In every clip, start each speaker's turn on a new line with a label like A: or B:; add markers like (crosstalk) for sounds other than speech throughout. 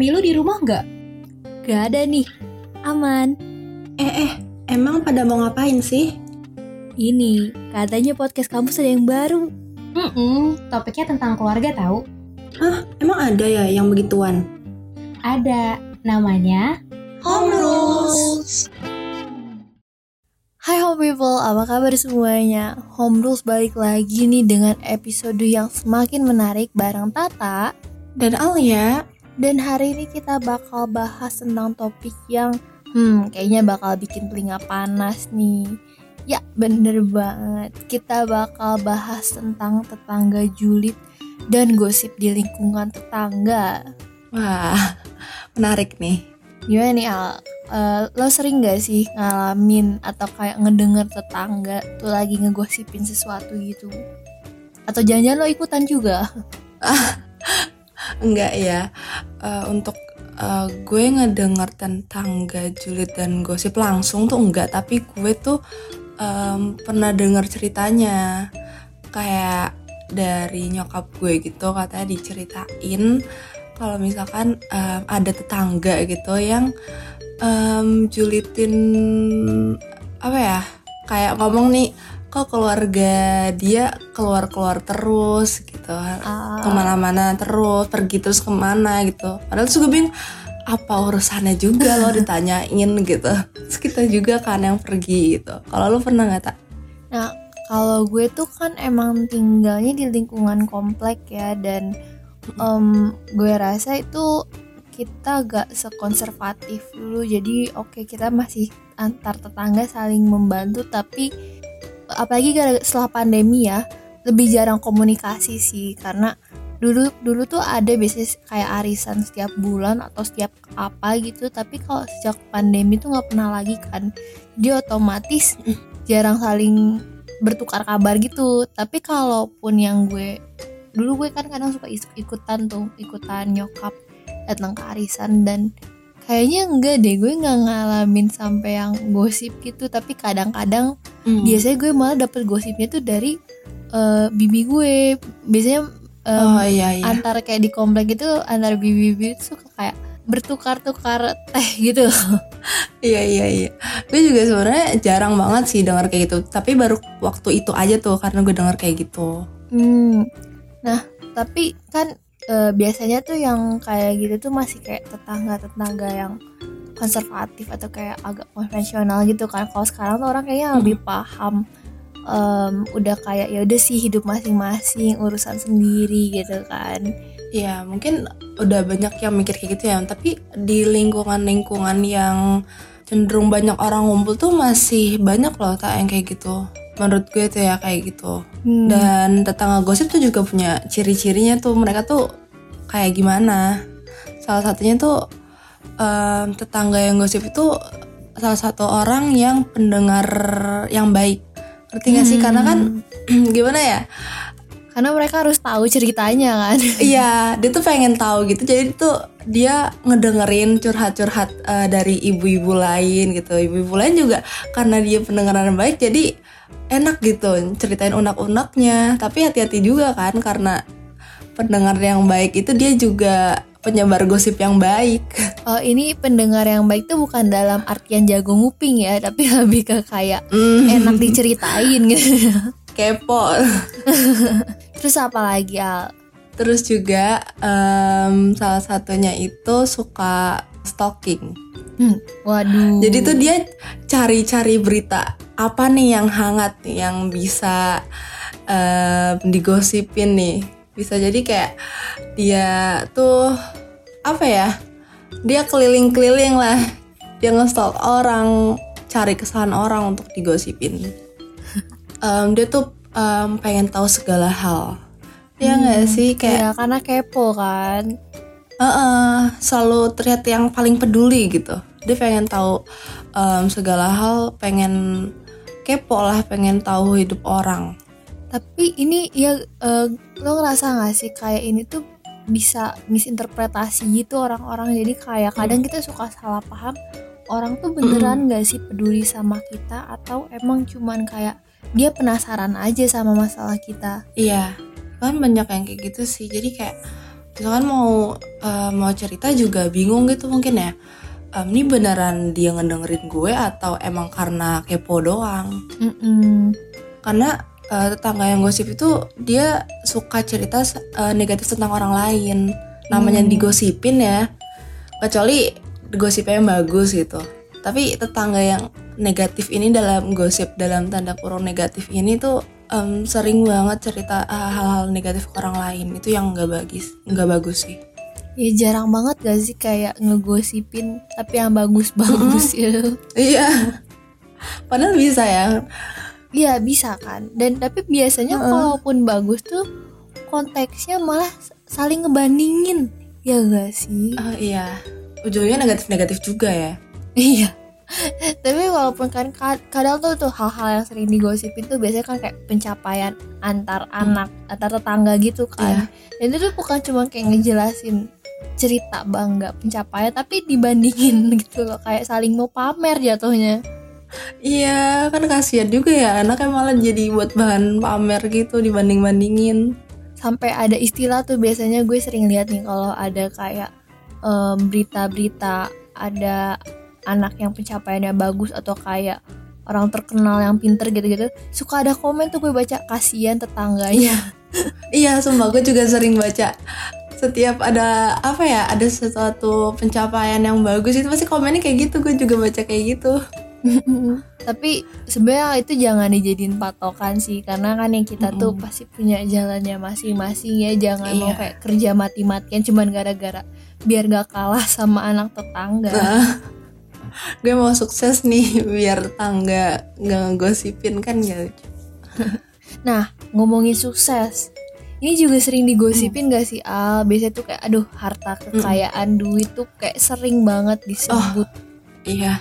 A: Mami lu di rumah nggak?
B: Gak ada nih, aman.
C: Eh eh, emang pada mau ngapain sih?
B: Ini, katanya podcast kampus ada yang baru.
A: Hmm, topiknya tentang keluarga tahu.
C: Hah, emang ada ya yang begituan?
A: Ada, namanya
C: Home Rules.
B: Hai home people, apa kabar semuanya? Home Rules balik lagi nih dengan episode yang semakin menarik bareng Tata.
C: Dan Alia,
B: Dan hari ini kita bakal bahas tentang topik yang Hmm, kayaknya bakal bikin telinga panas nih Ya, bener banget Kita bakal bahas tentang tetangga julid dan gosip di lingkungan tetangga
C: wah menarik nih.
B: Gimana nih Al? Eh, lo sering gak sih ngalamin atau kayak ngedenger tetangga tuh lagi ngegosipin sesuatu gitu? Atau jangan-jangan lo ikutan juga? (laughs)
C: Enggak ya, Eh, untuk eh, gue ngedenger tentang julid dan gosip langsung tuh enggak, tapi gue tuh em, pernah denger ceritanya. Kayak dari nyokap gue gitu katanya diceritain kalau misalkan em, ada tetangga gitu yang em, julitin apa ya kayak ngomong nih kok keluarga dia keluar-keluar terus gitu.
B: Ah,
C: ke mana-mana terus pergi terus ke mana gitu. Padahal terus gue bingung apa urusannya juga lo (laughs) ditanyain gitu. Terus kita juga kan yang pergi gitu. Kalau lo pernah nggak tak
B: Nah, kalau gue tuh kan emang tinggalnya di lingkungan komplek ya dan em, gue rasa itu kita gak sekonservatif dulu. Jadi oke kita masih antar tetangga saling membantu tapi apalagi setelah pandemi ya lebih jarang komunikasi sih. Karena dulu dulu tuh ada biasanya kayak arisan setiap bulan atau setiap apa gitu. Tapi kalau sejak pandemi tuh nggak pernah lagi kan. Jadi otomatis jarang saling bertukar kabar gitu. Tapi kalaupun yang gue dulu gue kan kadang suka ikutan tuh ikutan nyokap datang ke arisan. Dan kayaknya enggak deh gue nggak ngalamin sampai yang gosip gitu. Tapi kadang-kadang
C: Hmm.
B: biasanya gue malah dapet gosipnya tuh dari eh, bibi gue. Biasanya em,
C: oh iya iya.
B: antar kayak di komplek itu antar bibi-bibi itu suka kayak bertukar-tukar teh gitu. (laughs)
C: Iya iya iya. Gue juga sebenarnya jarang banget sih denger kayak gitu. Tapi baru waktu itu aja tuh karena gue denger kayak gitu.
B: Hmm. Nah, tapi kan eh, biasanya tuh yang kayak gitu tuh masih kayak tetangga-tetangga yang konservatif atau kayak agak konvensional gitu kan. Kalau sekarang tuh orang kayaknya lebih paham em, udah kayak ya udah sih hidup masing-masing, urusan sendiri gitu kan.
C: Iya, mungkin udah banyak yang mikir kayak gitu ya. Tapi di lingkungan-lingkungan yang cenderung banyak orang ngumpul tuh masih banyak loh tak yang kayak gitu. Menurut gue tuh ya kayak gitu.
B: Hmm.
C: Dan tetangga gosip tuh juga punya ciri-cirinya tuh. Mereka tuh kayak gimana? Salah satunya tuh em, tetangga yang gosip itu salah satu orang yang pendengar yang baik. Ngerti gak sih? Karena kan (clears throat) gimana ya?
B: Karena mereka harus tahu ceritanya kan. (laughs)
C: Iya, dia tuh pengen tahu gitu. Jadi tuh dia ngedengerin curhat-curhat eh, dari ibu-ibu lain gitu. Ibu-ibu lain juga karena dia pendengaran baik jadi enak gitu ceritain unek-uneknya. Tapi hati-hati juga kan karena pendengar yang baik itu dia juga penyebar gosip yang baik. (laughs)
B: Oh, ini pendengar yang baik tuh bukan dalam artian jago nguping ya, tapi (laughs) lebih ke kayak
C: Hmm,
B: enak diceritain gitu. (laughs)
C: kepo.
B: Terus apa lagi Al?
C: Terus juga em, salah satunya itu suka stalking.
B: Hmm, waduh.
C: Jadi tuh dia cari-cari berita apa nih yang hangat nih yang bisa em, digosipin nih. Bisa jadi kayak dia tuh apa ya? Dia keliling-keliling lah. Dia nge-stalk orang, cari kesalahan orang untuk digosipin. (laughs) Em, dia tuh em, pengen tahu segala hal. Ya nggak sih kayak
B: ya karena kepo kan.
C: Heeh, selalu terlihat yang paling peduli gitu. Dia pengen tahu em, segala hal, pengen kepo lah, pengen tahu hidup orang.
B: Tapi ini ya eh, lo ngerasa gak sih kayak ini tuh bisa misinterpretasi gitu orang-orang. Jadi kayak kadang kita suka salah paham orang tuh beneran gak sih peduli sama kita atau emang cuman kayak dia penasaran aja sama masalah kita.
C: Iya, kan banyak yang kayak gitu sih. Jadi kayak misalkan mau uh, mau cerita juga bingung gitu mungkin ya um, ini beneran dia ngedengerin gue atau emang karena kepo doang?
B: Mm-mm.
C: karena uh, tetangga yang gosip itu dia suka cerita uh, negatif tentang orang lain. Namanya
B: Hmm.
C: digosipin ya. Kecuali gosipnya yang bagus gitu. Tapi tetangga yang negatif ini dalam gosip dalam tanda kurung negatif ini tuh em, sering banget cerita ah, hal-hal negatif ke orang lain. Itu yang nggak bagus nggak bagus sih
B: Ya jarang banget gak sih kayak ngegosipin tapi yang bagus-bagus gitu.
C: iya padahal bisa ya
B: Iya bisa kan. Dan tapi biasanya
C: Heeh.
B: kalaupun bagus tuh konteksnya malah saling ngebandingin. Ya gak sih?
C: Ah, iya ujungnya negatif-negatif juga ya
B: Iya. Tapi walaupun kan ka- kadang tuh tuh hal-hal yang sering digosipin tuh biasanya kan kayak pencapaian antar anak, antar tetangga gitu kan. Dan itu tuh bukan cuma kayak ngejelasin cerita bangga pencapaian tapi dibandingin (laughs) gitu loh kayak saling mau pamer jatuhnya.
C: Iya, kan kasihan juga ya anaknya malah jadi buat bahan pamer gitu dibanding-bandingin.
B: Sampai ada istilah tuh biasanya gue sering lihat nih kalau ada kayak em, berita-berita ada anak yang pencapaiannya bagus atau kayak orang terkenal yang pinter gitu-gitu suka ada komen tuh gue baca kasihan tetangganya
C: Iya, sumpah gue juga sering baca setiap ada apa ya, ada sesuatu pencapaian yang bagus itu pasti komennya kayak gitu. Gue juga baca kayak gitu. (laughs)
B: tapi sebenarnya itu jangan dijadiin patokan sih karena kan yang kita tuh pasti punya jalannya masing-masing ya jangan mau
C: Iya.
B: kayak kerja mati-matian cuman gara-gara biar gak kalah sama anak tetangga
C: Nah, (laughs) gue mau sukses nih biar tangga nggak ngegosipin kan ya. (laughs)
B: nah ngomongin sukses ini juga sering digosipin gak sih Al biasanya tuh kayak aduh harta kekayaan duit tuh kayak sering banget disebut
C: Iya.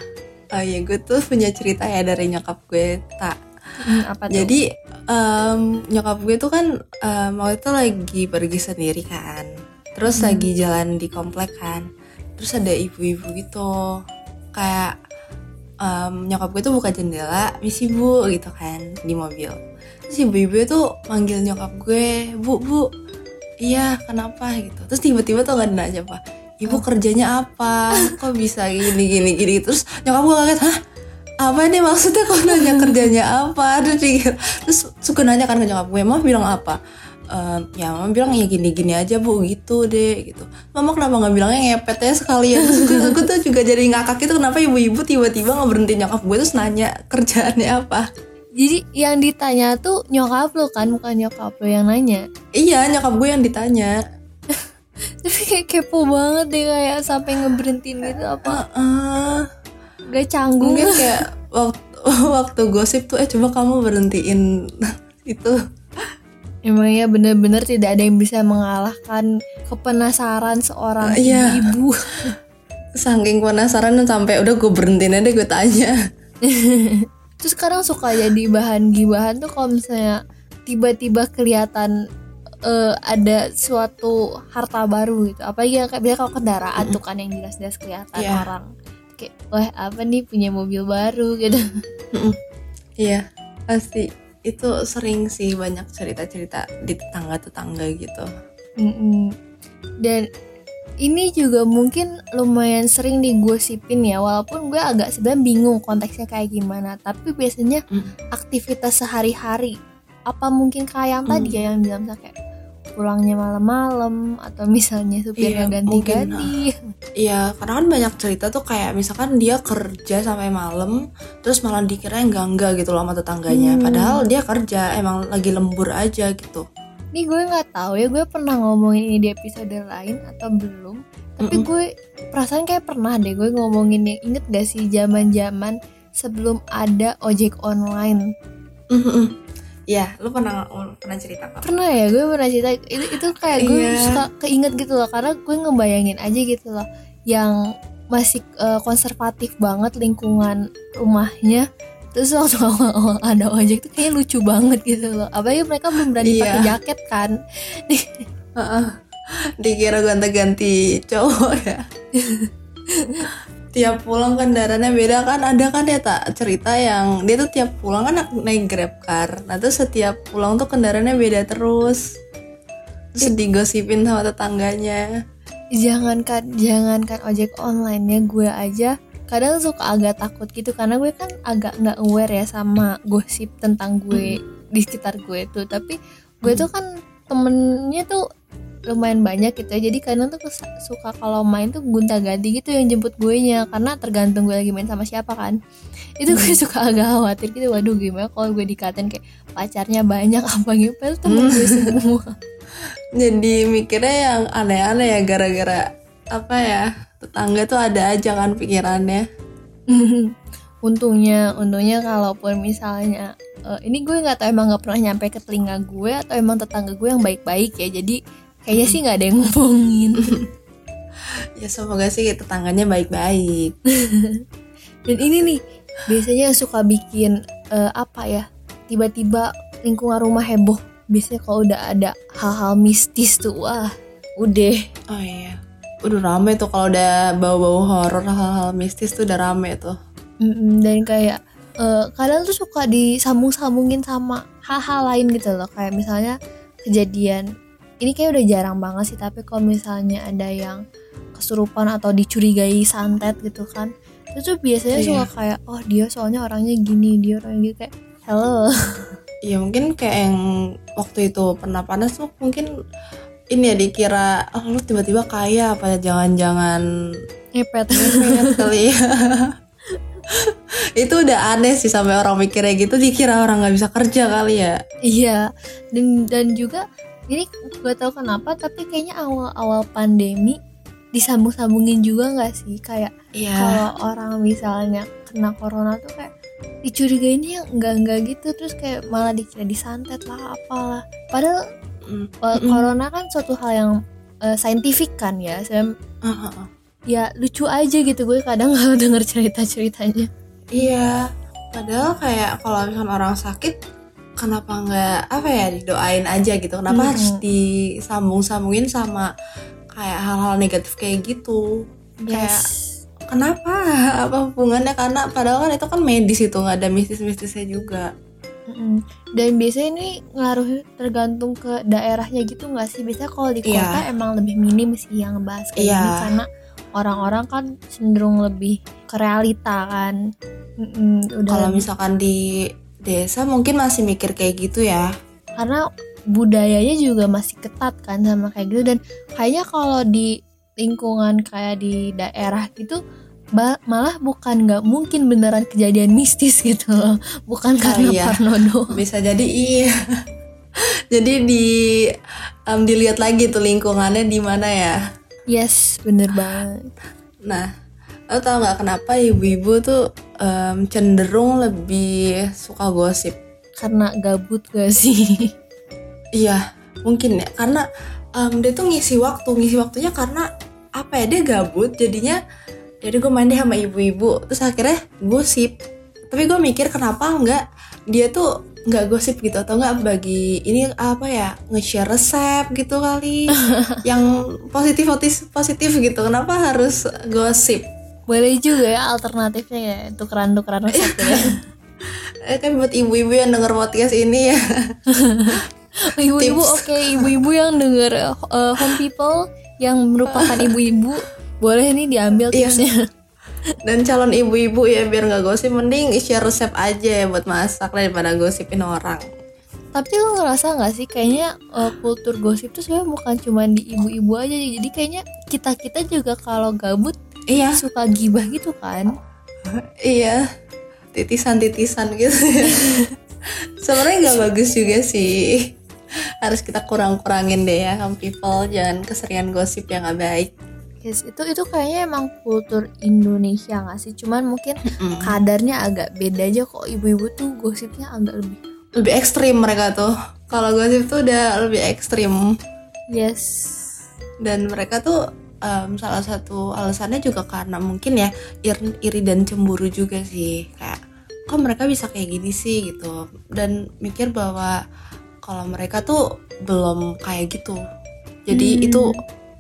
C: Oh iya, gue tuh punya cerita ya dari nyokap gue, tak.
B: Hmm, apa tuh
C: Jadi em, nyokap gue tuh kan em, waktu itu lagi pergi sendiri kan. Terus
B: Hmm.
C: lagi jalan di komplek kan. Terus ada ibu-ibu gitu. Kayak em, nyokap gue tuh buka jendela, misi bu gitu kan di mobil. Terus ibu-ibu itu manggil nyokap gue, bu bu, iya kenapa gitu. Terus tiba-tiba tuh nggak nanya apa, ibu kerjanya apa? Kok bisa gini gini gini? Terus nyokap gue kaget, hah? apa nih maksudnya kok nanya kerjanya apa terus dia- terus suka nanya kan ke nyokap gue mama bilang apa Ehm, ya mama bilang ya gini-gini aja bu gitu deh gitu mama kenapa nggak bilangnya ngepet ya sekalian terus gue, gue tuh juga jadi ngakak gitu kenapa ibu-ibu tiba-tiba nggak berhenti nyokap gue terus nanya kerjaannya apa
B: jadi yang ditanya tuh nyokap lo kan bukan nyokap lo yang nanya?
C: Iya nyokap gue yang ditanya. (laughs)
B: Tapi kayak kepo banget deh kayak sampai ngeberhentiin gitu apa?
C: Eh,
B: gak canggung.
C: Mungkin kayak waktu (laughs) waktu gosip tuh eh coba kamu berhentiin (laughs) itu.
B: Emang ya bener-bener tidak ada yang bisa mengalahkan kepenasaran seorang
C: Iya.
B: ibu.
C: saking penasaran sampai udah gue berhentiin aja gue tanya
B: Terus sekarang suka jadi bahan gibahan tuh kalau misalnya tiba-tiba kelihatan eh, ada suatu harta baru gitu. Apalagi yang kayak kalau kendaraan tuh kan yang jelas-jelas kelihatan
C: Iya.
B: orang. Kayak wah apa nih punya mobil baru gitu.
C: Iya, pasti itu sering sih banyak cerita-cerita di tetangga-tetangga gitu.
B: Mm-mm. Dan ini juga mungkin lumayan sering digosipin ya walaupun gue agak sebenarnya bingung konteksnya kayak gimana tapi biasanya
C: Mm.
B: aktivitas sehari-hari apa mungkin kayak yang tadi
C: Mm.
B: ya yang bilang kayak pulangnya malam-malam atau misalnya supirnya
C: Iya,
B: ganti-ganti
C: Iya, karena kan banyak cerita tuh kayak misalkan dia kerja sampai malam, terus malah dikira enggak-enggak gitu loh sama tetangganya.
B: Hmm.
C: Padahal dia kerja, emang lagi lembur aja gitu.
B: Nih gue nggak tahu ya gue pernah ngomongin ini di episode lain atau belum. Tapi
C: Mm-mm.
B: gue perasaan kayak pernah deh gue ngomongin yang inget gak sih zaman-zaman sebelum ada ojek online.
C: Iya, lu pernah pernah cerita kok?
B: Pernah ya gue pernah cerita itu itu kayak gue
C: Iya.
B: suka keinget gitu loh karena gue ngebayangin aja gitu loh yang masih eh, konservatif banget lingkungan rumahnya terus waktu (laughs) awal-awal ada ojek tuh kayak lucu banget gitu loh. Apalagi mereka belum berani
C: Iya.
B: pakai jaket kan? (laughs) (laughs)
C: Heeh. Dikira gonta-ganti cowok ya. tiap pulang kendaraannya beda kan? Ada kan ya tak cerita yang dia tuh tiap pulang kan naik grab car. Nah terus setiap pulang tuh kendaraannya beda terus. Terus digosipin sama tetangganya.
B: Jangankan jangankan ojek online ya gue aja kadang suka agak takut gitu karena gue kan agak nggak aware ya sama gosip tentang gue di sekitar gue tuh. Tapi gue tuh kan temennya tuh lumayan banyak gitu ya. Jadi kadang tuh suka kalau main tuh gonta ganti gitu yang jemput gue nya karena tergantung gue lagi main sama siapa kan. Itu gue suka agak khawatir gitu waduh gimana kalau gue dikatain kayak pacarnya banyak apa gitu temen gue (laughs) semua.
C: Jadi mikirnya yang aneh-aneh ya gara-gara apa ya tetangga tuh ada aja kan pikirannya. (laughs)
B: Untungnya untungnya kalaupun misalnya eh, ini gue nggak tahu emang nggak pernah nyampe ke telinga gue atau emang tetangga gue yang baik-baik ya jadi kayaknya sih nggak ada yang ngomongin. (laughs)
C: Ya semoga sih tetangganya baik-baik. (laughs)
B: Dan ini nih biasanya yang suka bikin eh, apa ya tiba-tiba lingkungan rumah heboh. Biasanya kalau udah ada hal-hal mistis tuh wah udah.
C: Oh iya udah rame tuh kalau udah bau-bau horor hal-hal mistis tuh udah rame tuh.
B: Mm-mm, dan kayak eh, kadang tuh suka disambung-sambungin sama hal-hal lain gitu loh. Kayak misalnya kejadian ini kayak udah jarang banget sih tapi kalau misalnya ada yang kesurupan atau dicurigai santet gitu kan itu tuh biasanya
C: Iya.
B: suka kayak oh dia soalnya orangnya gini dia orangnya gitu kayak hello.
C: Ya mungkin kayak yang waktu itu pernah panas tuh mungkin ini ya dikira oh lu tiba-tiba kaya apa jangan-jangan
B: ngepet.
C: kali ya. (laughs) Itu udah aneh sih sampai orang mikirnya gitu dikira orang nggak bisa kerja kali ya.
B: Iya dan dan juga ini gak tahu kenapa tapi kayaknya awal-awal pandemi disambung-sambungin juga nggak sih? Kayak
C: iya.
B: kalau orang misalnya kena corona tuh kayak dicurigainnya yang enggak-enggak gitu terus kayak malah dikira disantet lah apalah. Padahal
C: Mm.
B: uh,
C: Mm-mm.
B: corona kan suatu hal yang uh, saintifik kan ya Saya-
C: Ah, ah, ah.
B: ya lucu aja gitu gue kadang (laughs) kalau denger cerita-ceritanya
C: iya padahal kayak kalau misalnya orang sakit kenapa nggak apa ya didoain aja gitu kenapa
B: Mm-mm.
C: harus disambung-sambungin sama kayak hal-hal negatif kayak gitu Kayak-
B: yes
C: kenapa (laughs) apa hubungannya karena padahal kan itu kan medis itu nggak ada mistis-mistisnya juga
B: Mm-mm. dan biasanya ini ngaruh tergantung ke daerahnya gitu nggak sih biasanya kalau di
C: Iya.
B: kota emang lebih minim sih yang bahas kayak
C: Iya.
B: gini karena orang-orang kan cenderung lebih ke realita kan Mm-mm, udah
C: kalau misalkan di desa mungkin masih mikir kayak gitu ya
B: karena budayanya juga masih ketat kan sama kayak gitu dan kayaknya kalau di lingkungan kayak di daerah gitu ba- malah bukan nggak mungkin beneran kejadian mistis (laughs) gitu loh. Bukan karena
C: iya.
B: parno doang (laughs)
C: bisa jadi iya. (laughs) Jadi di em, dilihat lagi tuh lingkungannya di mana ya?
B: Yes bener banget.
C: Nah lo tau nggak kenapa ibu-ibu tuh em, cenderung lebih suka gosip?
B: Karena gabut gak sih?
C: Iya, mungkin ya. Karena em, dia tuh ngisi waktu, ngisi waktunya karena apa ya dia gabut. Jadinya jadi gue main deh sama ibu-ibu. Terus akhirnya gosip. Tapi gue mikir kenapa enggak dia tuh nggak gosip gitu? Atau enggak bagi ini apa ya nge-share resep gitu kali. (laughs) Yang positif positif positif gitu. Kenapa harus gosip?
B: Boleh juga ya alternatifnya ya tukeran-tukeran resep ya. (laughs)
C: Eh, kan buat ibu-ibu yang denger podcast ini ya. (laughs)
B: Ibu-ibu oke ibu-ibu yang denger uh, home people yang merupakan ibu-ibu boleh nih diambil
C: Iya.
B: tipsnya. (laughs)
C: Dan calon ibu-ibu ya biar nggak gosip mending share resep aja ya buat masak daripada gosipin orang.
B: Tapi lo ngerasa nggak sih kayaknya uh, kultur gosip tuh sebenarnya bukan cuma di ibu-ibu aja jadi kayaknya kita kita juga kalau gabut
C: iya.
B: suka gibah gitu kan? (laughs)
C: iya. Titisan-titisan gitu (laughs) sebenarnya nggak bagus juga sih. Harus kita kurang-kurangin deh ya kamu people. Jangan keseringan gosip yang nggak baik
B: Yes, itu itu kayaknya emang kultur Indonesia nggak sih? Cuman mungkin
C: Mm.
B: kadarnya agak beda aja kok ibu-ibu tuh gosipnya agak lebih
C: lebih ekstrim mereka tuh kalau gosip tuh udah lebih ekstrim
B: yes.
C: dan mereka tuh em, salah satu alasannya juga karena mungkin ya ir- iri dan cemburu juga sih kayak kok mereka bisa kayak gini sih gitu dan mikir bahwa kalau mereka tuh belum kayak gitu jadi
B: Hmm.
C: itu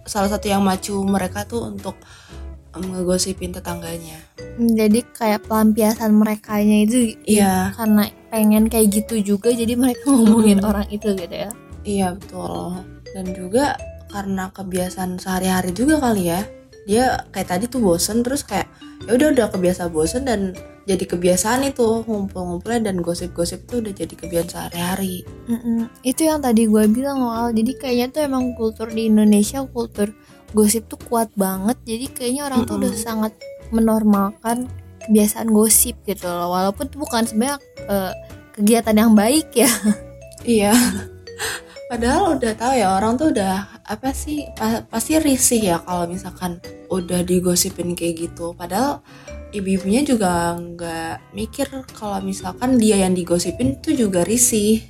C: salah satu yang macu mereka tuh untuk ngegosipin tetangganya
B: Jadi kayak pelampiasan merekanya itu
C: Iya.
B: karena pengen kayak gitu juga jadi mereka (laughs) ngomongin orang itu gitu ya.
C: iya betul dan juga karena kebiasaan sehari-hari juga kali ya dia kayak tadi tuh bosen terus kayak ya udah udah kebiasa bosen dan jadi kebiasaan itu ngumpul-ngumpulnya dan gosip-gosip tuh udah jadi kebiasaan sehari-hari
B: Mm-mm. Itu yang tadi gue bilang Wal. Jadi kayaknya tuh emang kultur di Indonesia kultur gosip tuh kuat banget. Jadi kayaknya orang tuh udah
C: Mm-mm.
B: sangat menormalkan kebiasaan gosip gitu loh. Walaupun itu bukan sebenarnya eh, kegiatan yang baik ya.
C: Iya. (laughs) Padahal udah tahu ya orang tuh udah apa sih pa- pasti risih ya kalau misalkan udah digosipin kayak gitu. Padahal ibu-ibunya juga nggak mikir kalau misalkan dia yang digosipin tuh juga risih.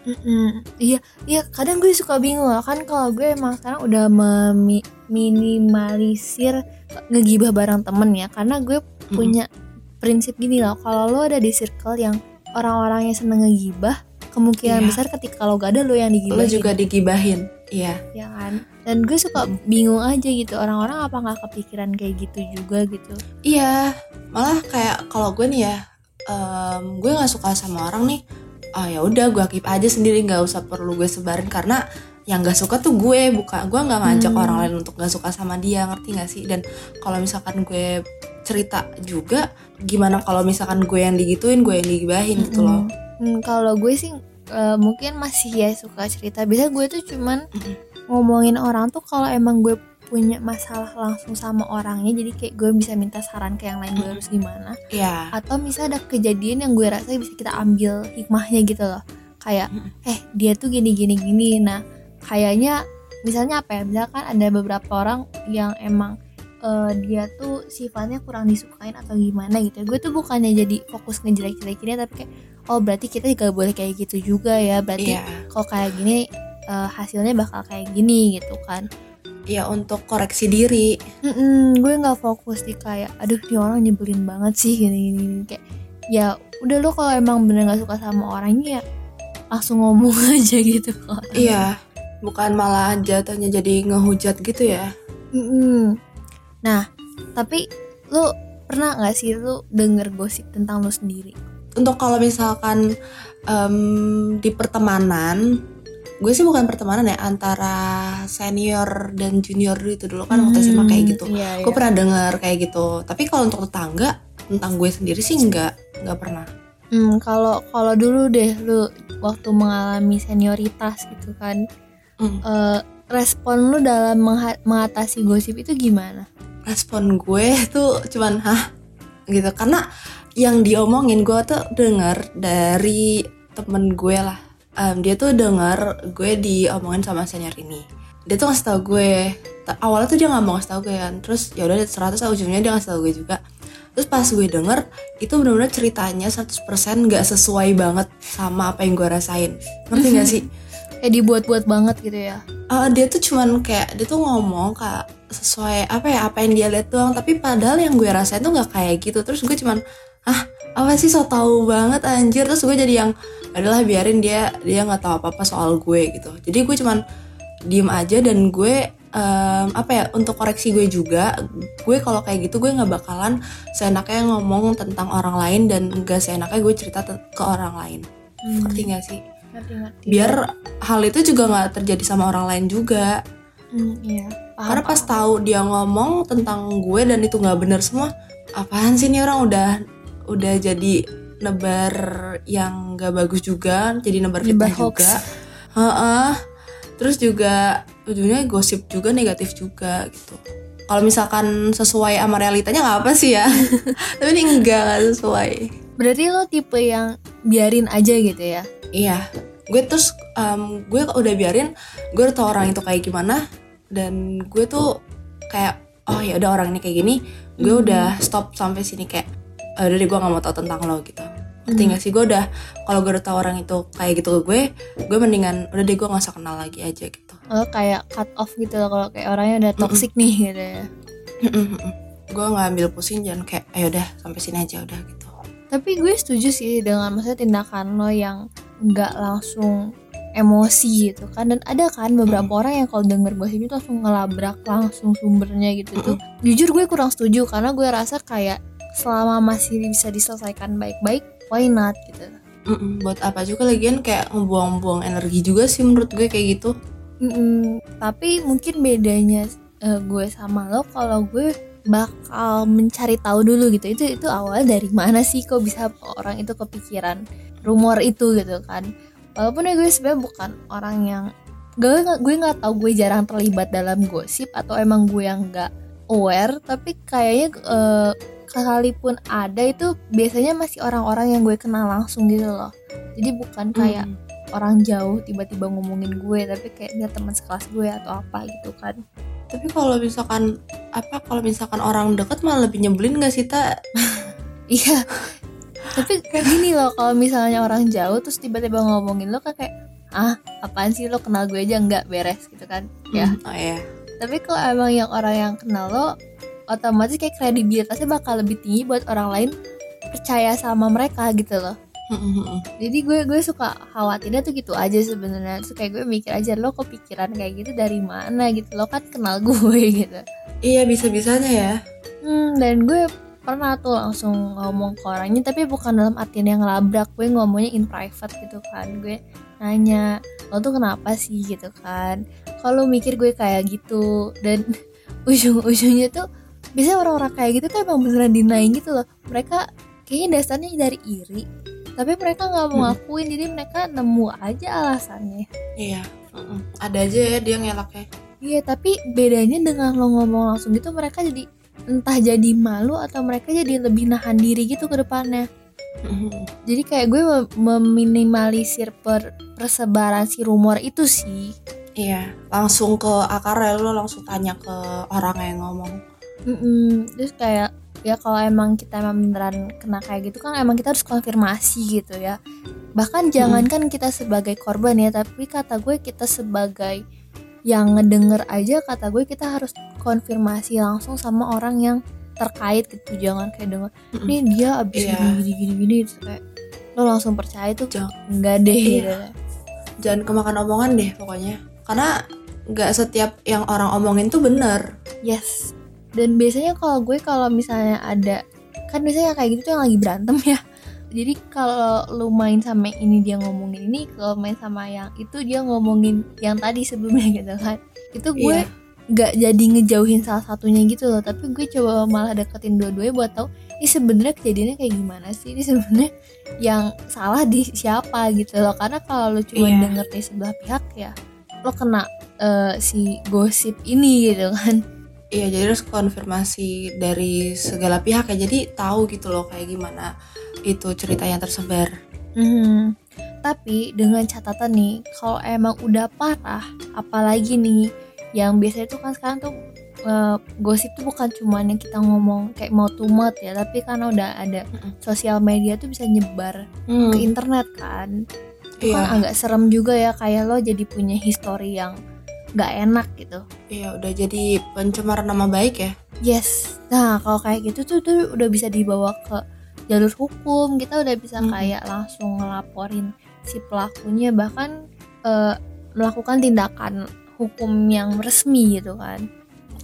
B: Mm-mm. Iya, iya. Kadang gue suka bingung kan kalau gue emang sekarang udah memi- minimalisir ngegibah bareng temen ya. Karena gue punya prinsip gini loh. Kalau lo ada di circle yang orang-orangnya seneng ngegibah, kemungkinan
C: Iya.
B: besar ketika lo gak ada lo yang
C: Lo
B: digibahin.
C: juga digibahin. Iya.
B: ya kan. Dan gue suka bingung aja gitu orang-orang apa nggak kepikiran kayak gitu juga gitu.
C: Iya. Malah kayak kalau gue nih ya, em, gue nggak suka sama orang nih. Ah ya udah gue keep aja sendiri nggak usah perlu gue sebarin karena yang nggak suka tuh gue bukan gue nggak ngajak
B: Hmm.
C: orang lain untuk nggak suka sama dia ngerti nggak sih dan kalau misalkan gue cerita juga gimana kalau misalkan gue yang digituin gue yang digibahin gitu loh
B: Hmm, kalau gue sih eh, mungkin masih ya suka cerita. Biasa gue tuh cuman. Ngomongin orang tuh kalau emang gue punya masalah langsung sama orangnya jadi kayak gue bisa minta saran ke yang lain gue harus gimana.
C: Iya.
B: Atau misalnya ada kejadian yang gue rasa bisa kita ambil hikmahnya gitu loh. Kayak eh dia tuh gini gini. Gini nah kayaknya misalnya apa ya? Misalkan ada beberapa orang yang emang eh, dia tuh sifatnya kurang disukain atau gimana gitu gue tuh bukannya jadi fokus ngejelek-jelekinnya tapi kayak oh berarti kita gak boleh kayak gitu juga ya. Berarti
C: iya.
B: kalau kayak gini eh, hasilnya bakal kayak gini gitu kan.
C: Iya untuk koreksi diri.
B: Mm-mm, gue nggak fokus di kayak aduh ini orang nyebelin banget sih gini gini, gini. kayak ya udah lo kalau emang bener nggak suka sama orangnya ya langsung ngomong (laughs) aja gitu kok
C: iya bukan malah jatuhnya jadi ngehujat gitu ya.
B: Mm-mm. nah tapi lo pernah nggak sih lo denger gosip tentang lo sendiri?
C: Untuk kalau misalkan em, di pertemanan gue sih bukan pertemanan ya antara senior dan junior itu dulu kan waktu SMA kayak gitu.
B: iya,
C: gue pernah dengar kayak gitu. Tapi kalau untuk tetangga tentang gue sendiri sih nggak nggak pernah.
B: Hmm, kalau kalau dulu deh lu waktu mengalami senioritas gitu kan
C: Hmm.
B: eh, respon lu dalam mengatasi gosip itu gimana?
C: Respon gue tuh cuman hah? Gitu. Karena yang diomongin gue tuh denger dari temen gue lah Em, dia tuh denger gue diomongin sama senior ini. Dia tuh ngasih tau gue awalnya tuh dia nggak mau ngasih tau gue kan. Terus ya udah seratus ujungnya dia ngasih tau gue juga. Terus pas gue denger itu benar-benar ceritanya 100% nggak sesuai banget sama apa yang gue rasain. Ngerti gak sih? (laughs)
B: Kayak dibuat-buat banget gitu ya?
C: Eh, dia tuh cuman kayak dia tuh ngomong kak sesuai apa ya apa yang dia lihat doang. Tapi padahal yang gue rasain tuh nggak kayak gitu. Terus gue cuman ah apa sih so tau banget anjir. Terus gue jadi yang adalah biarin dia dia nggak tahu apa apa soal gue gitu. Jadi gue cuman diem aja dan gue em, apa ya untuk koreksi gue juga gue kalau kayak gitu gue nggak bakalan seenaknya ngomong tentang orang lain dan enggak seenaknya gue cerita ke orang lain. Ngerti gak sih?
B: Ngerti ngerti.
C: Biar hal itu juga nggak terjadi sama orang lain juga.
B: Hmm, iya. Paham,
C: karena pas
B: paham.
C: tahu dia ngomong tentang gue dan itu nggak bener semua apaan sih nih orang udah udah jadi nebar yang nggak bagus juga jadi nebar fitnah juga. Heeh. terus juga ujungnya gosip juga negatif juga gitu. Kalau misalkan sesuai sama realitanya nggak apa sih ya. (laughs) Tapi ini enggak nggak sesuai.
B: Berarti lo tipe yang biarin aja gitu ya?
C: Iya, gue terus em, gue udah biarin, gue udah tau orang itu kayak gimana dan gue tuh kayak oh ya udah orang ini kayak gini, gue
B: Hmm.
C: udah stop sampai sini kayak "Ah, udah deh gue nggak mau tau tentang lo gitu. Ngerti
B: Hmm.
C: gak sih gue udah kalau gue udah tau orang itu kayak gitu ke gue, gue mendingan udah deh gue nggak usah kenal lagi aja gitu.
B: lo kayak cut off gitu loh kalau kayak orangnya udah toxic nih gitu ya
C: gue nggak ambil pusing jangan kayak ayo udah sampai sini aja udah gitu.
B: tapi gue setuju sih dengan maksudnya tindakan lo yang nggak langsung emosi gitu kan dan ada kan beberapa orang yang kalau denger gosip itu langsung ngelabrak langsung sumbernya gitu tuh jujur gue kurang setuju karena gue rasa kayak selama masih bisa diselesaikan baik-baik why not gitu.
C: Mm-mm, buat apa juga lagian kayak ngebuang-buang energi juga sih menurut gue kayak gitu.
B: Mm-mm, tapi mungkin bedanya eh, gue sama lo kalau gue bakal mencari tahu dulu gitu. Itu itu awal dari mana sih kok bisa orang itu kepikiran rumor itu gitu kan. Walaupun ya gue sebenarnya bukan orang yang gue gue nggak tahu gue jarang terlibat dalam gosip atau emang gue yang nggak aware tapi kayaknya eh, sekalipun ada itu biasanya masih orang-orang yang gue kenal langsung gitu loh jadi bukan kayak
C: Hmm.
B: orang jauh tiba-tiba ngomongin gue tapi kayak dia teman sekelas gue atau apa gitu kan
C: Tapi kalau misalkan apa kalau misalkan orang deket malah lebih nyebelin gak sih tak? (laughs)
B: iya tapi gini loh kalau misalnya orang jauh terus tiba-tiba ngomongin lo kayak ah apaan sih lo kenal gue aja nggak beres gitu kan ya
C: Oh iya.
B: tapi kalau emang yang orang yang kenal lo otomatis kayak kredibilitasnya bakal lebih tinggi buat orang lain percaya sama mereka gitu loh. Jadi gue gue suka khawatirnya tuh gitu aja sebenarnya. Terus kayak gue mikir aja lo kepikiran kayak gitu dari mana gitu? Lo kan kenal (laughs) gue gitu.
C: Iya bisa-bisanya ya.
B: Hmm, dan gue pernah tuh langsung ngomong ke orangnya tapi bukan dalam artian yang labrak. Gue ngomongnya in private gitu kan. Gue nanya lo tuh kenapa sih? gitu kan. Kalau mikir gue kayak gitu dan (laughs) ujung-ujungnya tuh biasanya orang-orang kayak gitu tuh emang beneran denying gitu loh mereka kayaknya dasarnya dari iri tapi mereka nggak mau
C: Hmm.
B: ngakuin jadi mereka nemu aja alasannya
C: Iya. Mm-mm. Ada aja ya dia ngelaknya.
B: Iya tapi bedanya dengan lo ngomong langsung gitu mereka jadi entah jadi malu atau mereka jadi lebih nahan diri gitu ke depannya.
C: Mm-mm.
B: Jadi kayak gue mem- meminimalisir per persebaran si rumor itu sih.
C: Iya. Langsung ke akarnya lo langsung tanya ke orang yang ngomong.
B: Mm-mm. Terus kayak ya kalau emang kita emang beneran kena kayak gitu kan emang kita harus konfirmasi gitu ya. Bahkan jangankan kita sebagai korban ya tapi kata gue kita sebagai yang ngedenger aja kata gue kita harus konfirmasi langsung sama orang yang terkait gitu jangan kayak denger nih dia abis
C: Iya.
B: gini gini gini gini terus kayak lo langsung percaya itu
C: Jangan.
B: enggak deh
C: Iya.
B: gitu.
C: Jangan kemakan omongan deh pokoknya. Karena nggak setiap yang orang omongin tuh bener.
B: yes dan biasanya kalau gue kalau misalnya ada kan biasanya kayak gitu tuh yang lagi berantem ya. (laughs) Jadi kalau lu main sama yang ini dia ngomongin ini kalau main sama yang itu dia ngomongin yang tadi sebelumnya (laughs) gitu kan. Itu gue
C: Iya.
B: nggak jadi ngejauhin salah satunya gitu loh. Tapi gue coba malah deketin dua-duanya buat tahu ini sebenarnya kejadiannya kayak gimana sih? Ini sebenarnya yang salah di siapa? gitu loh. Karena kalau lu cuma
C: Iya.
B: denger dari sebelah pihak ya lo kena eh, si gosip ini gitu kan
C: Iya jadi harus konfirmasi dari segala pihak ya jadi tahu gitu loh kayak gimana itu cerita yang tersebar.
B: Mhm. Tapi dengan catatan nih, kalau emang udah parah, apalagi nih yang biasanya tuh kan sekarang tuh eh, gosip tuh bukan cuma yang kita ngomong kayak mau mouth ya, tapi karena udah ada sosial media tuh bisa nyebar
C: Hmm,
B: ke internet kan. Itu
C: Iya.
B: kan agak serem juga ya kayak lo jadi punya history yang nggak enak gitu.
C: Iya udah jadi pencemar nama baik ya.
B: Yes. Nah, kalau kayak gitu tuh tuh udah bisa dibawa ke jalur hukum. Kita udah bisa
C: Mm-mm.
B: kayak langsung ngelaporin si pelakunya bahkan eh, melakukan tindakan hukum yang resmi gitu kan.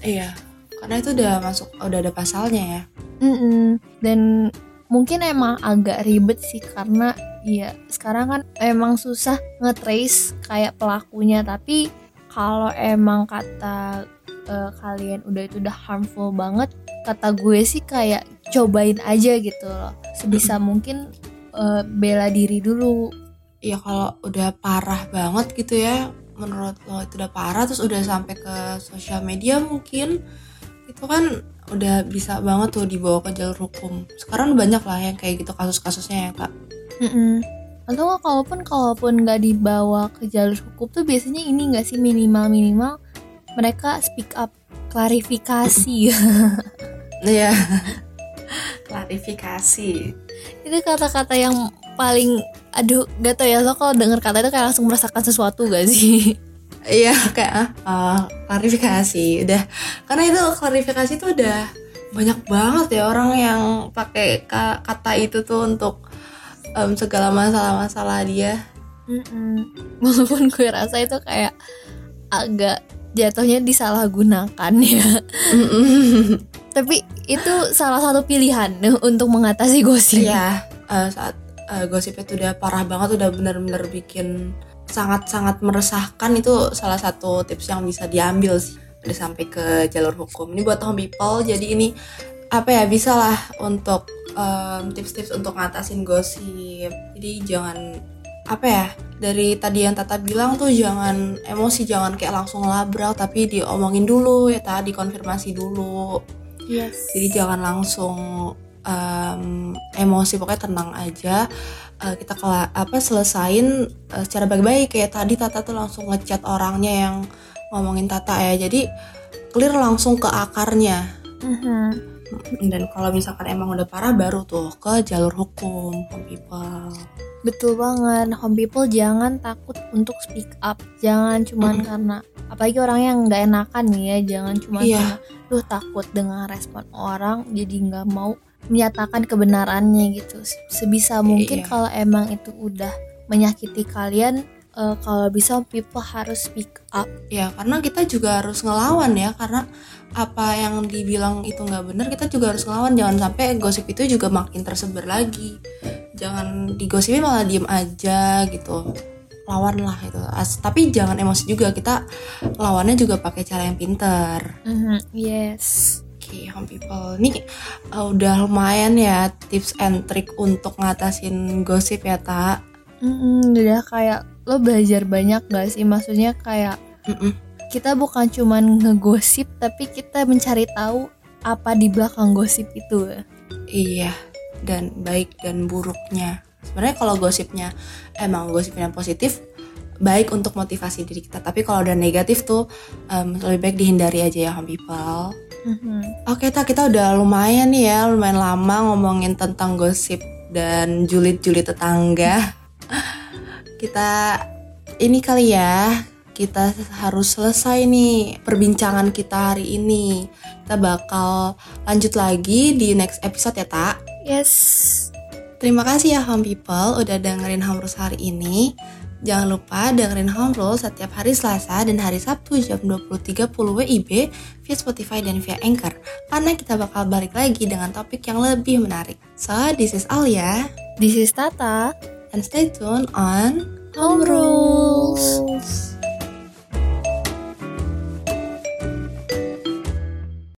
C: Iya. Karena itu udah masuk udah ada pasalnya ya.
B: Mm-mm. Dan mungkin emang agak ribet sih karena ya sekarang kan emang susah nge-trace kayak pelakunya tapi kalau emang kata eh, kalian udah itu udah harmful banget kata gue sih kayak cobain aja gitu loh. Sebisa mungkin eh, bela diri dulu.
C: Iya kalau udah parah banget gitu ya menurut lo itu udah parah terus udah sampai ke sosial media mungkin itu kan udah bisa banget tuh dibawa ke jalur hukum. Sekarang banyak lah yang kayak gitu kasus-kasusnya ya kak.
B: Mm-mm. Atau nggak kalaupun kalaupun nggak dibawa ke jalur hukum tuh biasanya ini nggak sih minimal minimal mereka speak up klarifikasi.
C: Iya. (laughs) Klarifikasi.
B: Itu kata-kata yang paling aduh gak tau ya lo kalau denger kata itu kayak langsung merasakan sesuatu gak sih?
C: Iya kayak ah, ah, klarifikasi udah. Karena itu klarifikasi tuh udah banyak banget ya orang yang pakai ka- kata itu tuh untuk em, segala masalah-masalah dia.
B: Mm-mm. (laughs) walaupun gue rasa itu kayak agak jatuhnya disalahgunakan ya. (laughs) Tapi itu salah satu pilihan untuk mengatasi gosip.
C: Iya, eh, saat eh, gosipnya tuh udah parah banget, udah bener-bener bikin sangat-sangat meresahkan. Itu salah satu tips yang bisa diambil sih. Udah sampai ke jalur hukum. Ini buat home people jadi ini apa ya bisa lah untuk um, tips-tips untuk ngatasin gosip. Jadi jangan apa ya dari tadi yang Tata bilang tuh jangan emosi jangan kayak langsung labrak tapi diomongin dulu ya tadi konfirmasi dulu.
B: Yes.
C: Jadi jangan langsung um, emosi pokoknya tenang aja. Uh, kita kela apa selesain uh, secara baik-baik. Kayak tadi Tata tuh langsung ngechat orangnya yang ngomongin Tata ya. Jadi clear langsung ke akarnya.
B: Mhm.
C: Dan kalau misalkan emang udah parah baru tuh ke jalur hukum home people
B: Betul banget, home people jangan takut untuk speak up. Jangan cuman
C: Mm.
B: karena apalagi orang yang nggak enakan nih ya, jangan cuman
C: Iya.
B: karena lu takut dengan respon orang jadi nggak mau menyatakan kebenarannya gitu. Sebisa mungkin
C: Iya.
B: kalau emang itu udah menyakiti kalian eh, kalau bisa people harus speak up.
C: ya karena kita juga harus ngelawan ya karena apa yang dibilang itu nggak benar kita juga harus ngelawan jangan sampai gosip itu juga makin tersebar lagi jangan digosipin malah diem aja gitu lawan lah itu As- tapi jangan emosi juga kita lawannya juga pakai cara yang pintar
B: Mhm, Yes.
C: Oke, home people. Ini uh, udah lumayan ya tips and trick untuk ngatasin gosip ya, Tak.
B: Mm-mm, udah kayak lo belajar banyak gak sih? Maksudnya kayak
C: Mm-mm.
B: kita bukan cuman ngegosip tapi kita mencari tahu apa di belakang gosip itu.
C: Iya, dan baik dan buruknya. Sebenarnya kalau gosipnya emang gosipnya positif, baik untuk motivasi diri kita. Tapi kalau udah negatif tuh um, lebih baik dihindari aja ya, home people.
B: Mhm.
C: Oke, Tak, kita udah lumayan nih ya, lumayan lama ngomongin tentang gosip dan julid-julid tetangga. Kita ini kali ya, kita harus selesai nih perbincangan kita hari ini. Kita bakal lanjut lagi di next episode ya, Tak.
B: Yes.
C: Terima kasih ya Home People udah dengerin Home Rules hari ini. Jangan lupa dengerin Home Rules setiap hari Selasa dan hari Sabtu jam 20.30 WIB via Spotify dan via Anchor. Karena kita bakal balik lagi dengan topik yang lebih menarik. So, this is Alia.
B: This is Tata.
C: And stay tuned on
B: Home Rules.